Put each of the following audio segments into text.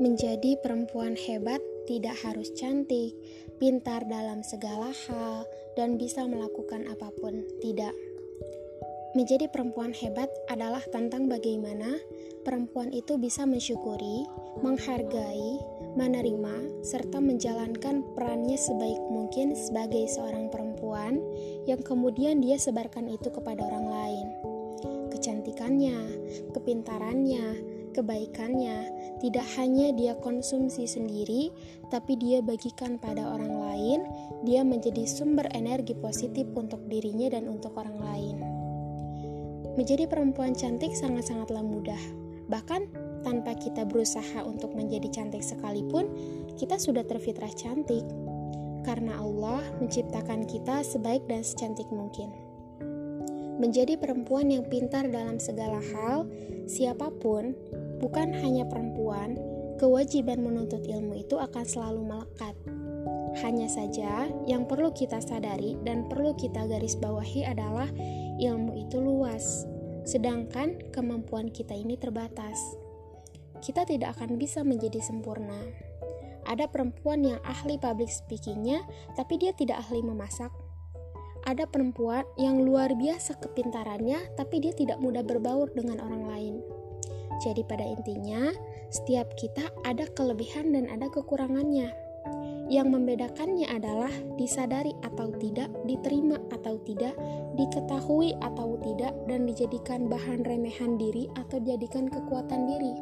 Menjadi perempuan hebat tidak harus cantik, pintar dalam segala hal, dan bisa melakukan apa pun. Tidak. Menjadi perempuan hebat adalah tentang bagaimana perempuan itu bisa mensyukuri, menghargai, menerima, serta menjalankan perannya sebaik mungkin sebagai seorang perempuan yang kemudian dia sebarkan itu kepada orang lain. Kecantikannya, kepintarannya, kebaikannya tidak hanya dia konsumsi sendiri, tapi dia bagikan pada orang lain. Dia menjadi sumber energi positif untuk dirinya dan untuk orang lain. Menjadi perempuan cantik sangat-sangatlah mudah, bahkan tanpa kita berusaha untuk menjadi cantik sekalipun, kita sudah terfitrah cantik karena Allah menciptakan kita sebaik dan secantik mungkin. Menjadi perempuan yang pintar dalam segala hal, siapa pun, bukan hanya perempuan, kewajiban menuntut ilmu itu akan selalu melekat. Hanya saja yang perlu kita sadari dan perlu kita garis bawahi adalah ilmu itu luas, sedangkan kemampuan kita ini terbatas. Kita tidak akan bisa menjadi sempurna. Ada perempuan yang ahli public speakingnya, tapi dia tidak ahli memasak, ada perempuan yang luar biasa kepintarannya, tapi dia tidak mudah berbaur dengan orang lain. Jadi, pada intinya, setiap kita ada kelebihan dan ada kekurangannya. Yang membedakannya adalah disadari atau tidak, diterima atau tidak, diketahui atau tidak, dan dijadikan bahan remehan diri atau dijadikan kekuatan diri.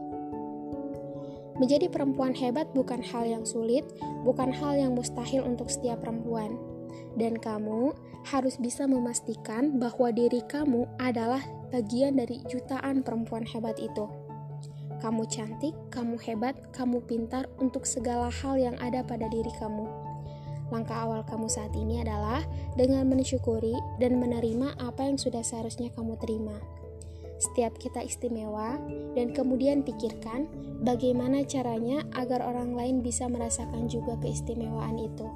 Menjadi perempuan hebat bukan hal yang sulit, bukan hal yang mustahil untuk setiap perempuan dan kamu harus bisa memastikan bahwa diri kamu adalah bagian dari jutaan perempuan hebat itu. Kamu cantik, kamu hebat, kamu pintar untuk segala hal yang ada pada diri kamu. Langkah awal kamu saat ini adalah dengan mensyukuri dan menerima apa yang sudah seharusnya kamu terima. Setiap kita istimewa, dan kemudian pikirkan bagaimana caranya agar orang lain bisa merasakan juga keistimewaan itu.